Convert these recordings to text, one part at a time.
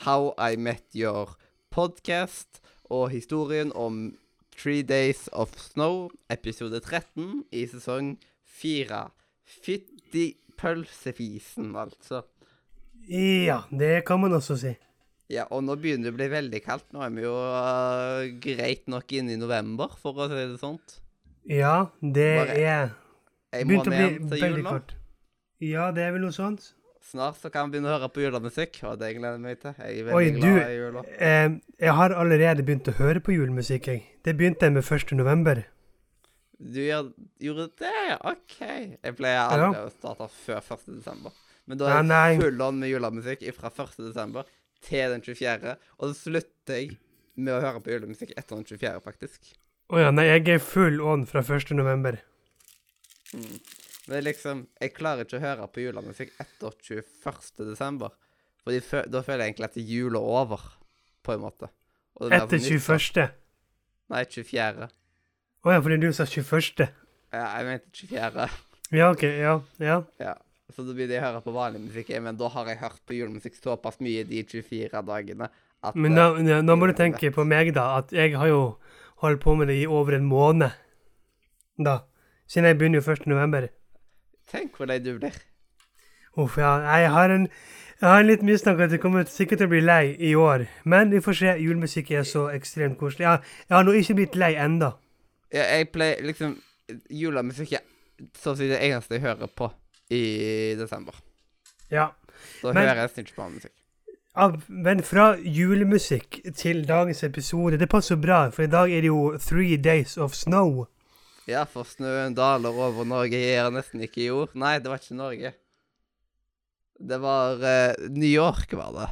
How I Met Your Podcast, og historien om Three Days of Snow, episode 13 i sesong 4. Fytti pølsefisen, altså. Ja, det kan man også si. Ja, og nå begynner det å bli veldig kaldt. Nå er vi jo uh, greit nok inne i november, for å si det sånt. Ja, det Bare er Begynte å bli veldig kort. Ja, det er vel noe sånt. Snart så kan vi begynne å høre på julemusikk, og det gleder jeg meg til. Jeg er Oi, veldig du glad i jula. eh, Jeg har allerede begynt å høre på julemusikk, jeg. Det begynte jeg med 1. november. Du gjør, gjorde det? OK. Jeg pleier aldri å starte før 1. desember. Men da er nei. det full on med julemusikk fra 1. desember til den 24., og så slutter jeg med å høre på julemusikk etter den 24., faktisk. Å ja, nei, jeg er full on fra 1. november. Men liksom Jeg klarer ikke å høre på julemusikk etter 21. desember. Fordi da føler jeg egentlig at jula er over, på en måte. Det Etter 21. Nei, 24. Å ja, fordi du sa 21. Ja, jeg mente 24. Ja, OK. Ja. Ja. Ja. Så da blir jeg å høre på vanlig musikk, men da har jeg hørt på julemusikk såpass mye de 24 dagene at Men eh, da, ja, nå må du tenke på meg, da, at jeg har jo holdt på med det i over en måned. Da. Siden jeg begynner jo 1. november. Tenk hvor lei du blir. Uff, ja. Jeg har en, jeg har en liten mistanke at jeg kommer sikkert til å bli lei i år. Men vi får se. Julemusikk er så ekstremt koselig. Jeg, jeg har nå ikke blitt lei enda. Ja, jeg pleier liksom Julemusikk er så å si det eneste jeg hører på i desember. Ja. Så Men- hører jeg ikke på musikk. Av, men fra julemusikk til dagens episode, det passer bra, for i dag er det jo Three Days of Snow. Ja, for snøen daler over Norge gir nesten ikke jord. Nei, det var ikke Norge. Det var eh, New York, var det.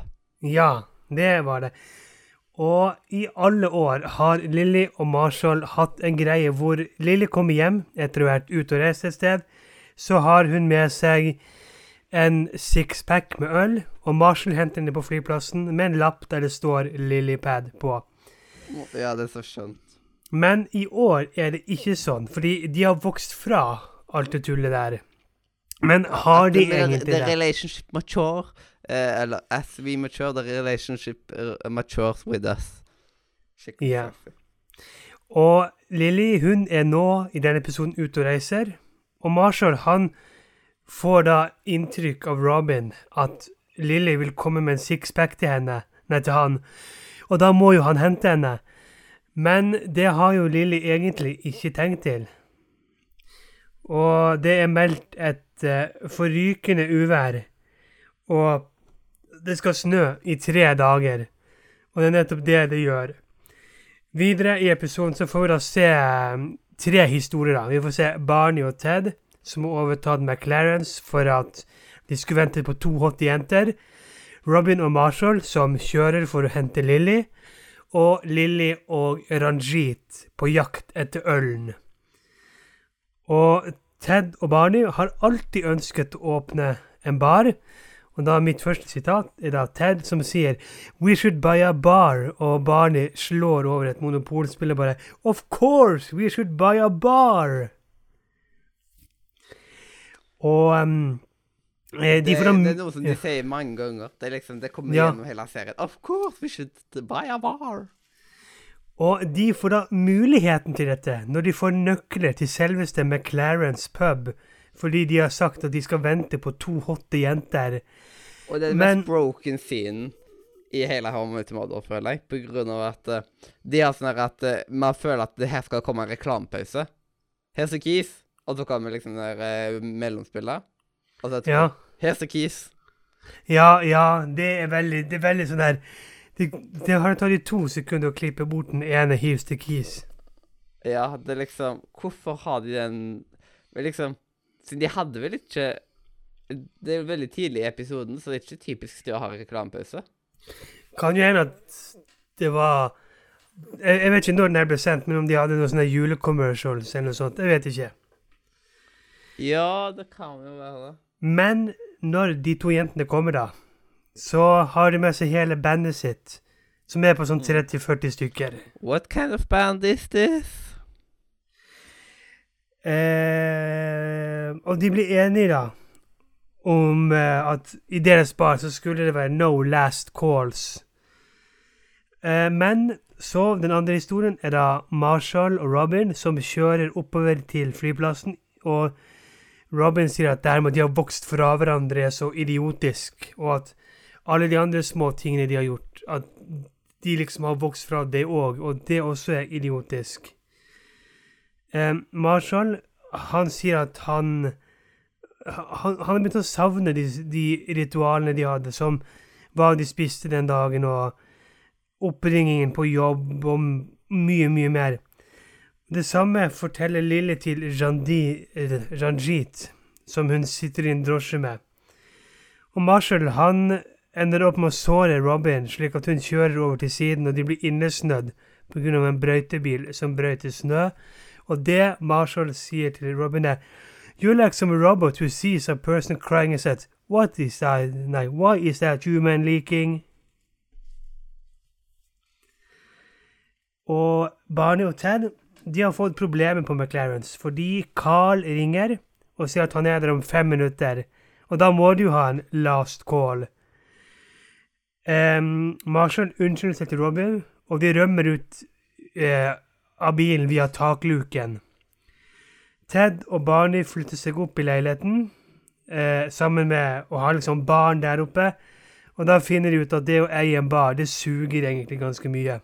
Ja, det var det. Og i alle år har Lilly og Marshall hatt en greie hvor Lilly kommer hjem etter å ha vært ute og reist et sted. Så har hun med seg en sixpack med øl, og Marshall henter henne på flyplassen med en lapp der det står Lilypad på. Ja, det er så skjønt. Men i år er det ikke sånn, fordi de har vokst fra alt det tullet der. Men har de The- the- egentlig The det? relationship mature. uh, eller as we mature, the relationship uh, matures with us. Skikkelig yeah. Og Lilly hun er nå i denne episoden ute og reiser. Og Marshall han får da inntrykk av Robin at Lilly vil komme med en sixpack til henne, nei til han. Og da må jo han hente henne. Men det har jo Lilly egentlig ikke tenkt til. Og det er meldt et uh, forrykende uvær. Og det skal snø i tre dager. Og det er nettopp det det gjør. Videre i episoden så får vi da se eh, tre historier. da. Vi får se Barney og Ted, som har overtatt McLarence for at de skulle vente på to hotte jenter. Robin og Marshall, som kjører for å hente Lilly. Og Lilly og Ranjit på jakt etter ølen. Og Ted og Barney har alltid ønsket å åpne en bar. Og da mitt første sitat er da Ted som sier We should buy a bar. Og Barney slår over et monopolspill og bare Of course, we should buy a bar. Og um, de Det, får det er noe som de sier mange ganger. Det liksom, det kommer Ja. gjennom hele serien. Of course, we should buy a bar. Og de får da muligheten til dette når de får nøkler til selveste McLarens pub, fordi de har sagt at de skal vente på to hotte jenter. Og det er den Men- mest broken scenen i hele Mother, føler jeg. På grunn av at uh, de har sånn at uh, man føler at det her skal komme en reklamepause. Her a keys. Og så kommer liksom det uh, mellomspillet. Og så etterpå, Ja, Here's a keys. ja, ja det er veldig, det er veldig sånn der det, det har tatt de to sekunder å klippe bort den ene Here's the keys. Ja, det er liksom Hvorfor har de den Men liksom Siden de hadde vel ikke Det er jo veldig tidlig i episoden, så det er ikke typisk de å ha reklamepause. Kan jo hende at det var jeg, jeg vet ikke når den her ble sendt, men om de hadde noen sånne julecommercials eller noe sånt. Jeg vet ikke. Ja, det kan jo være det. Men når de to jentene kommer, da, så har de med seg hele bandet sitt, som er på sånn 30-40 stykker. What kind of band is this? Eh, og de blir enige, da, om eh, at i deres bar så skulle det være no last calls. Eh, men så, den andre historien er da Marshall og Robin som kjører oppover til flyplassen, og Robin sier at dermed de har vokst fra hverandre så idiotisk, og at alle de andre små tingene de har gjort, at de liksom har vokst fra det òg, og det også er idiotisk. Eh, Marshall, han sier at han han, han har begynt å savne de, de ritualene de hadde, som hva de spiste den dagen, og oppringingen på jobb, og mye, mye mer. Det samme forteller Lille til eh, Ranjit, som hun sitter i en drosje med. Og Marshall han ender opp med å såre Robin, slik at hun kjører over til siden, og de blir innesnødd pga. en brøytebil som brøyter snø. Og det Marshall sier til Robin, er You're like some robot who sees a person crying and says, What is that? Nei, why is that human leaking? Og Barney og Ted de har fått problemer på McLarens fordi Carl ringer og sier at han er der om fem minutter. Og da må du ha en last call. Um, Marshall unnskylder seg til Robin, og de rømmer ut uh, av bilen via takluken. Ted og Barney flytter seg opp i leiligheten uh, sammen med å ha liksom barn der oppe. Og da finner de ut at det å eie en bar, det suger egentlig ganske mye.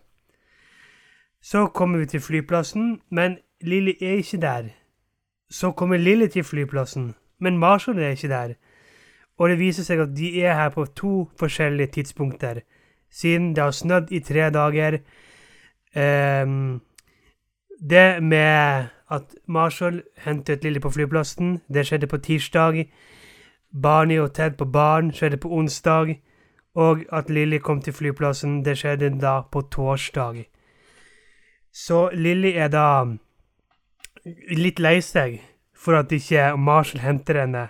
Så kommer vi til flyplassen, men Lilly er ikke der. Så kommer Lilly til flyplassen, men Marshall er ikke der. Og det viser seg at de er her på to forskjellige tidspunkter, siden det har snødd i tre dager. Um, det med at Marshall hentet Lilly på flyplassen, det skjedde på tirsdag. Barney og Ted på baren skjedde på onsdag. Og at Lilly kom til flyplassen, det skjedde da på torsdag. Så Lilly er da litt lei seg for at ikke Marshall henter henne.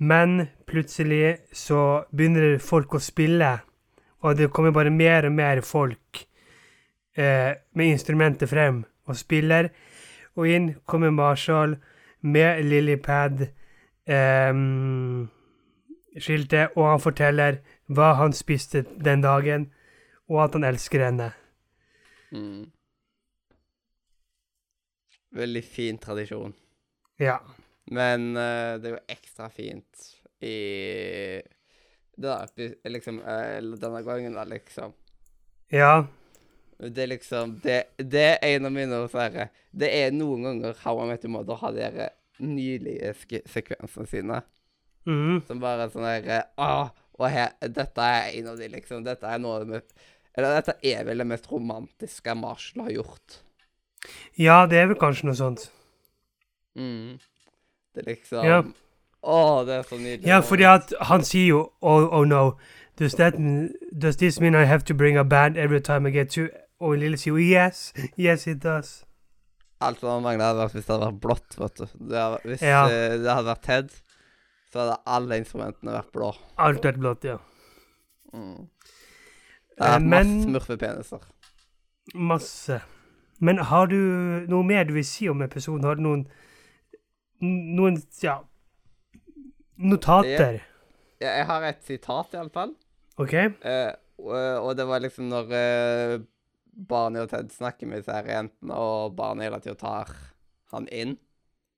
Men plutselig så begynner folk å spille, og det kommer bare mer og mer folk eh, med instrumentet frem og spiller. Og inn kommer Marshall med Lilypad. Eh, og han forteller hva han spiste den dagen, og at han elsker henne. Mm. Veldig fin tradisjon. Ja. Men uh, det er jo ekstra fint i da, liksom, uh, denne gangen, da, liksom. Ja. Det er liksom Det, det er en av mine sånne Det er noen ganger How I Met Your Mother har de nylige sekvensene sine. Mm. Som bare er sånn herre ah, Og her, dette er en av de, liksom. Dette er noe av det mest Eller dette er vel det mest romantiske Marshall har gjort. Ja, det er vel kanskje noe sånt. Mm. Det er liksom Ja. Å, det er så nydelig. Ja, fordi at han sier jo oh, oh no, does, that, does this mean I have to bring a band every time I get to Og Lille sier jo yes, yes it does. Alt som mangler, hadde vært hvis det hadde vært blått, vet du. Det hadde, hvis Ja. eh, det hadde vært Ted, så hadde alle instrumentene vært blå. Alt vært blått, ja. Mm. Det er masse smurfepeniser. Masse. Men har du noe mer du vil si om episoden? Har du noen Noen, ja Notater? Ja, jeg har et sitat, iallfall. OK? Eh, og, og det var liksom når eh, Barney og Ted snakker med disse jentene, og Barney hele tida tar han inn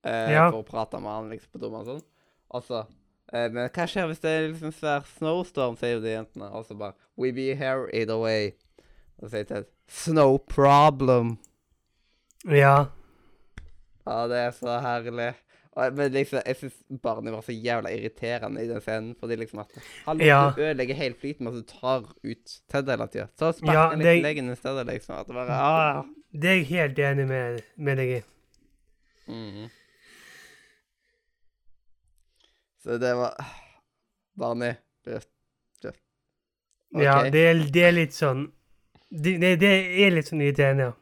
eh, Ja. for å prate med han liksom på dommer og sånn. Og så eh, Men hva skjer hvis det er liksom svær snowstorm, sier jo de jentene. Og så bare We be here either way. Og så sier Ted Snow problem. Ja. Ja, det er så herlig. Og, men liksom, jeg syns barnet var så jævla irriterende i den scenen. Fordi liksom at Han Ja. ødelegger hele flyten med at du tar ut Ted hele tida. Så sparker Ja, det- liten leggen i stedet, liksom. At det bare ah. Det er jeg helt enig med, med deg i. Mm. Så det var Barney du, du. Ja, det er, det er litt sånn Det, det, det er litt sånn irriterende, ja.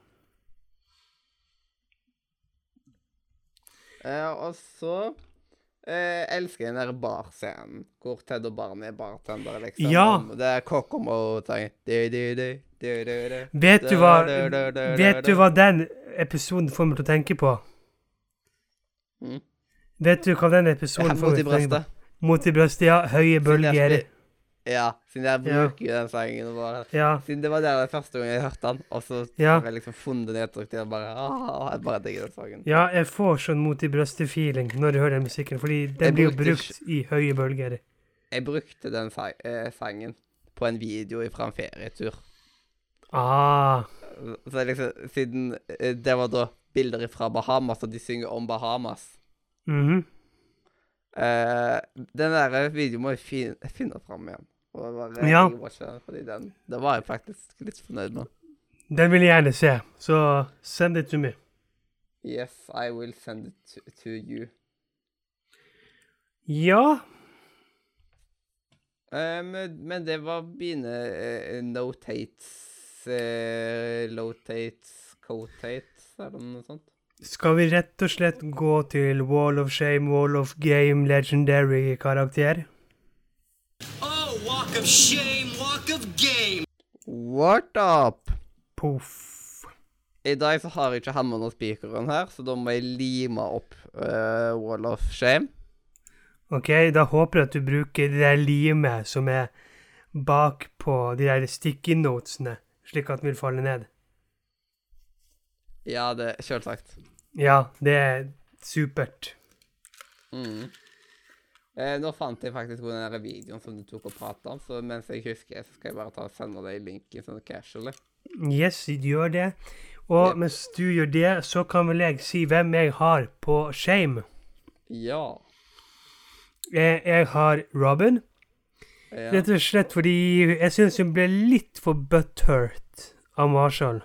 Eh, og så eh, elsker jeg den der barscenen, hvor Ted og Barney er bartendere, liksom. Ja. Det er Kokomo-sang. Vet du hva Vet du hva den episoden får meg til å tenke på? Mm. Vet du hva den episoden får meg til å tenke på? Mot i brøstet, ja. Høye bølger. Ja, siden jeg bruker jo den sangen bare Ja. Siden det var der det første gang jeg hørte den, og så Ja. jeg liksom funnet nedtrykk til og bare åh, Jeg bare digger den sangen. ja, jeg får sånn mot i brystet-feeling når jeg hører den musikken, fordi den blir jo brukt brukt i høye bølger. Jeg brukte den sa eh, sangen på en video fra en ferietur. Ah. Så liksom, siden eh, det var da bilder fra Bahamas, og de synger om Bahamas mhm. Eh, Den der videoen må jeg fin finne fram igjen. Og bare Ja. den, fordi den, det var jeg faktisk litt fornøyd med. Den vil jeg gjerne se, så send it to me. Yes, I will send it to, to you. Ja. uh, men, men det var mine uh, notates uh, Lotates Cotates, er det noe sånt? Skal vi rett og slett gå til Wall of Shame, Wall of Game, Legendary karakter? Oh, walk of shame, walk of game. What up? Poff. I dag så har jeg ikke hammeren og spikeren her, så da må jeg lime opp uh, Wall of Shame. Ok, da håper jeg at du bruker det der limet som er bak på de der sticky notesene, slik at den vil falle ned. Ja, det selvsagt. Ja, det er supert. Mm. Eh, nå fant jeg faktisk den der videoen som du tok og pratet om, så mens jeg husker, så skal jeg bare ta og sende deg linken sånn casually. Yes, gjør det. Og yep. mens du gjør det, så kan vel jeg si hvem jeg har på Shame. Ja. Jeg, jeg har Robin. ja. Rett og slett fordi jeg syns hun ble litt for butthurt av Marshall.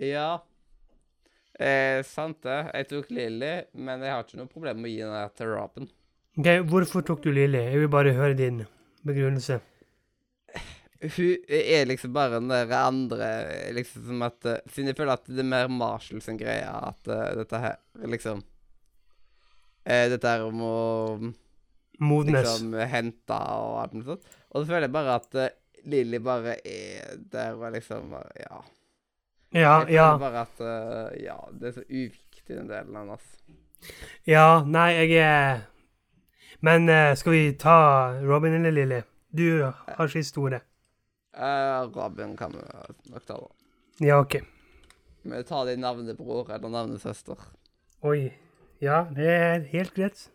Ja. Eh, sant det. Jeg tok Lilly, men jeg har ikke noe problem med å gi den til Robin. Ok, Hvorfor tok du Lilly? Jeg vil bare høre din begrunnelse. Hun er liksom bare den der andre liksom som at eh, Siden jeg føler at det er mer Marshall sin greie at uh, dette her liksom uh, Dette her om å Modnes. liksom hente og alt mulig sånt. Og så føler jeg bare at uh, Lilly bare er der og liksom bare, Ja. Ja, Jeg ja. bare at uh, Ja, det er så uviktig, den delen hennes. Ja, nei, jeg er Men uh, skal vi ta Robin eller Lilly? Du har ikke ordet. Uh, Robin kan vi nok ta, da. Ja, OK. Vi tar din navnebror eller navnesøster. Oi. Ja, det er helt greit.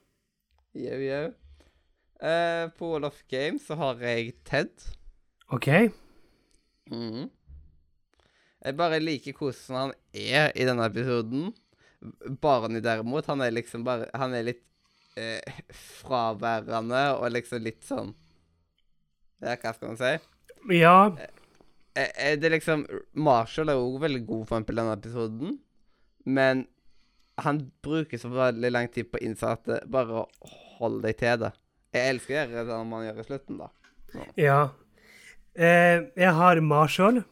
Jau, jau. Uh, på Wall of Games så har jeg Ted. OK. Mhm. Jeg bare liker hvordan han er i denne episoden. Barney derimot, han er liksom bare Han er litt eh, fraværende og liksom litt sånn Ja, hva skal man si? Ja. Eh, eh, det er liksom Marshall er òg veldig god, for eksempel, i denne episoden. Men han bruker så veldig lang tid på innsatte. bare hold deg til det. Jeg elsker det når man gjør i slutten, da. Ja. Eh, jeg har Marshall,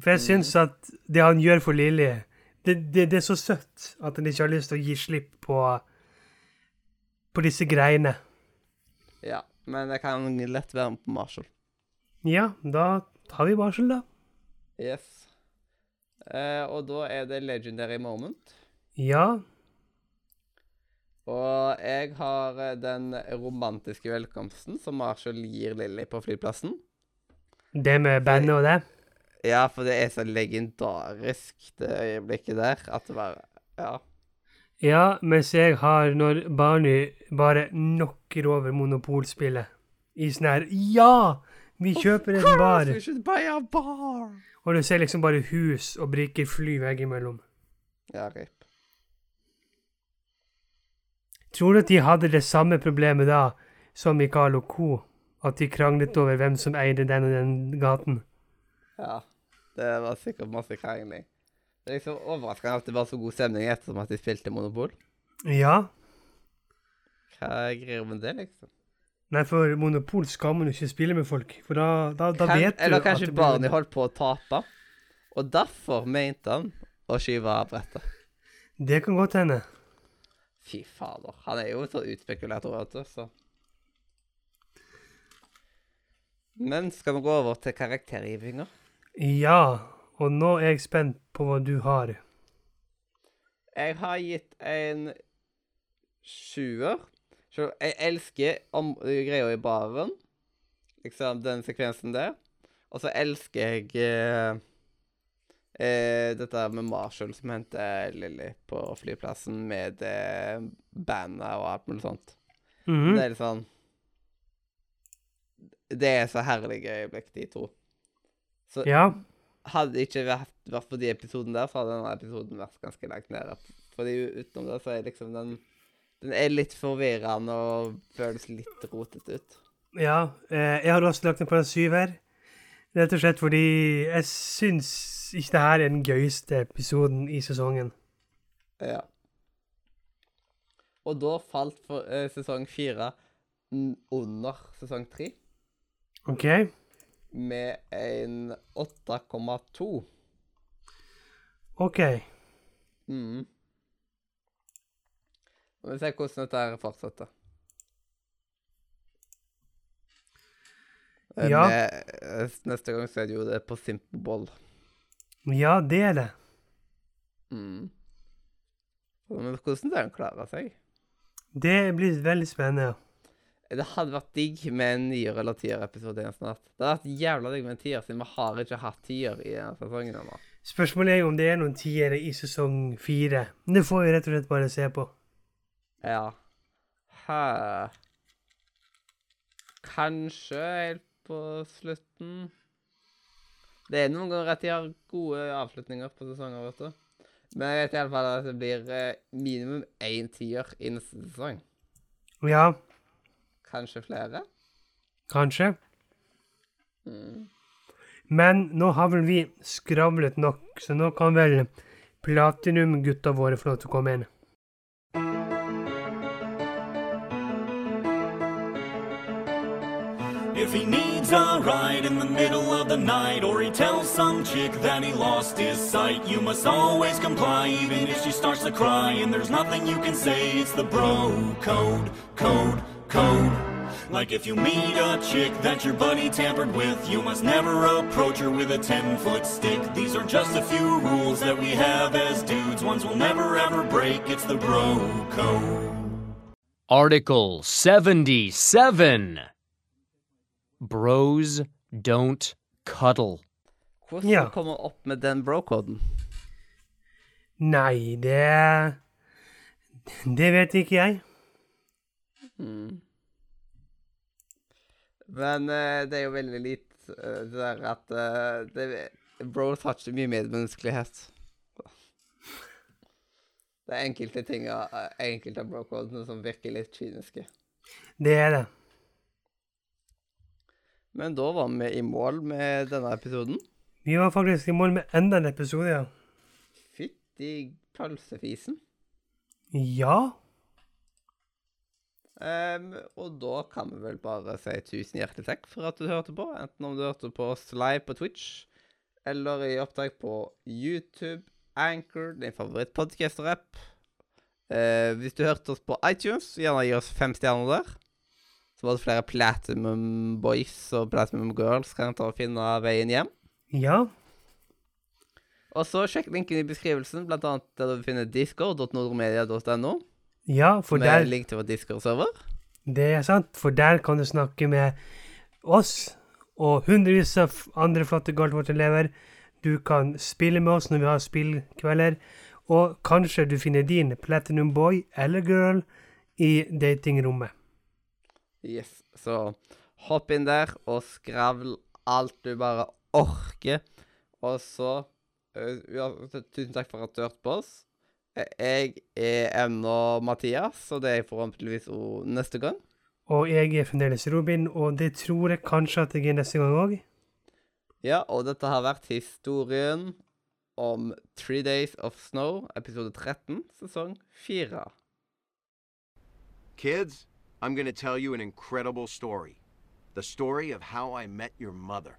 for jeg syns at det han gjør for Lilly, det, det, det er så søtt at han ikke har lyst til å gi slipp på på disse greiene. Ja, men jeg kan lett være med på Marshall. Ja, da tar vi Marshall, da. Yes. Eh, og da er det Legendary Moment. Ja. Og jeg har eh, den romantiske velkomsten som Marshall gir Lilly på flyplassen. Det med bandet og det. Ja, for det er så legendarisk, det øyeblikket der, at det bare Ja. Ja, mens jeg har når Barney bare knocker over monopolspillet. I sånn her Ja! Vi kjøper en bar! Bar! Og du ser liksom bare hus og brikker fly veggimellom. Ja, rip. Tror du at de hadde det samme problemet da som Mikael og co.? At de kranglet over hvem som eide den og den gaten? Ja. Det var sikkert masse krangling. Det er liksom overraskende at det var så god stemning ettersom at de spilte Monopol. Ja. Hva greier med det, liksom? Nei, for Monopol skal man jo ikke spille med folk, for da, da, da Kan, vet du eller kanskje Barney holdt på å tape, og derfor mente han å skyve av brettet. Det kan godt hende. Fy fader. Han er jo så utspekulert, vet du, så Men skal vi gå over til karaktergivinga? Ja, og nå er jeg spent på hva du har. Jeg har gitt en sjuer. Så jeg elsker om, greia i baren. Liksom den sekvensen der. Og så elsker jeg eh, eh, dette med Marshall som henter Lilly på flyplassen med eh, bandet og alt mulig sånt. Mhm. Det er litt sånn Det er så herlige øyeblikk, de to. Så Ja. hadde det ikke vært, vært for de episoden der, så hadde denne episoden vært ganske langt nede. Fordi utenom det, så er liksom den Den er litt forvirrende og føles litt rotete ut. Ja, eh, jeg har også lagt den på en syver. Rett og slett fordi jeg syns ikke det her er den gøyeste episoden i sesongen. Ja. Og da falt for, eh, sesong fire under sesong tre OK? Med en 8,2. OK. Mm. Og Vi ser hvordan dette her fortsetter. Eh, Ja. med- eh, neste gang så er det jo det på Simpleball. Ja, det er det. Mm. Men hvordan den klare seg? Det blir veldig spennende. Det hadde vært digg med en nier- eller tier-episode igjen snart. Det hadde vært jævla digg med en tier, siden vi har ikke hatt tier i denne sesongen ennå. Spørsmålet er jo om det er noen tiere i sesong fire. Det får vi rett og slett bare se på. Ja. Hæ Kanskje helt på slutten. Det er noen ganger at de har gode avslutninger på sesonger, vet du. Men jeg vet i alle fall at det blir eh, minimum én tier i neste sesong. Ja, Kanskje flere. kanskje. Mm. Men nå har vel vi skravlet nok, så nå kan vel Platinum-gutta våre få lov til å komme inn. If he needs a ride in the middle of the night, or he tells some chick that he lost his sight, you must always comply, even if she starts to cry. And there's nothing you can say, it's the bro code, code, code. Like if you meet a chick that your buddy tampered with, you must never approach her with a 10 foot stick. These are just a few rules that we have as dudes, ones we'll never ever break. It's the bro code. Article 77 Bros don't cuddle. Hvordan Ja. kommer opp med den bro-koden? Nei, det Det vet ikke jeg. Mm. Men uh, det er jo veldig litt uh, det der at uh, det, Bros har ikke mye medmenneskelighet. Det er enkelte ting av enkelte av bro-kodene som virker litt kyniske. Det er det. Men da var vi i mål med denne episoden. Vi var faktisk i mål med enda en episode, ja. Fytti pølsefisen. Ja. Em, og da kan vi vel bare si tusen hjertelig takk for at du hørte på. Enten om du hørte på oss live på Twitch, eller i opptak på YouTube, Anchor, din favorittpodcaster-app. Uh, hvis du hørte oss på iTunes, gjerne gi oss fem stjerner der. Så var det flere Platinum Boys og Platinum Girls kan ta og finne veien hjem. Ja. Og så sjekk linken i beskrivelsen, blant annet der du finner discord.nordmedia.no. Ja, for Med der link til vår Discord-server. Det er sant, for der kan du snakke med oss og hundrevis av andre flotte Galtvort-elever. Du kan spille med oss når vi har spillkvelder, og kanskje du finner din Platinum Boy eller Girl i datingrommet. Yes, så hopp inn der og skravl alt du bare orker. Og så uh, Tusen takk for at du hørte på oss. Jeg er ennå Mathias, og det er jeg forhåpentligvis neste gang. Og jeg er fremdeles Robin, og det tror jeg kanskje at jeg er neste gang òg. Ja, og dette har vært historien om Three Days of Snow, episode 13, sesong 4. Kids, I'm going to tell you an incredible story. The story of how I met your mother.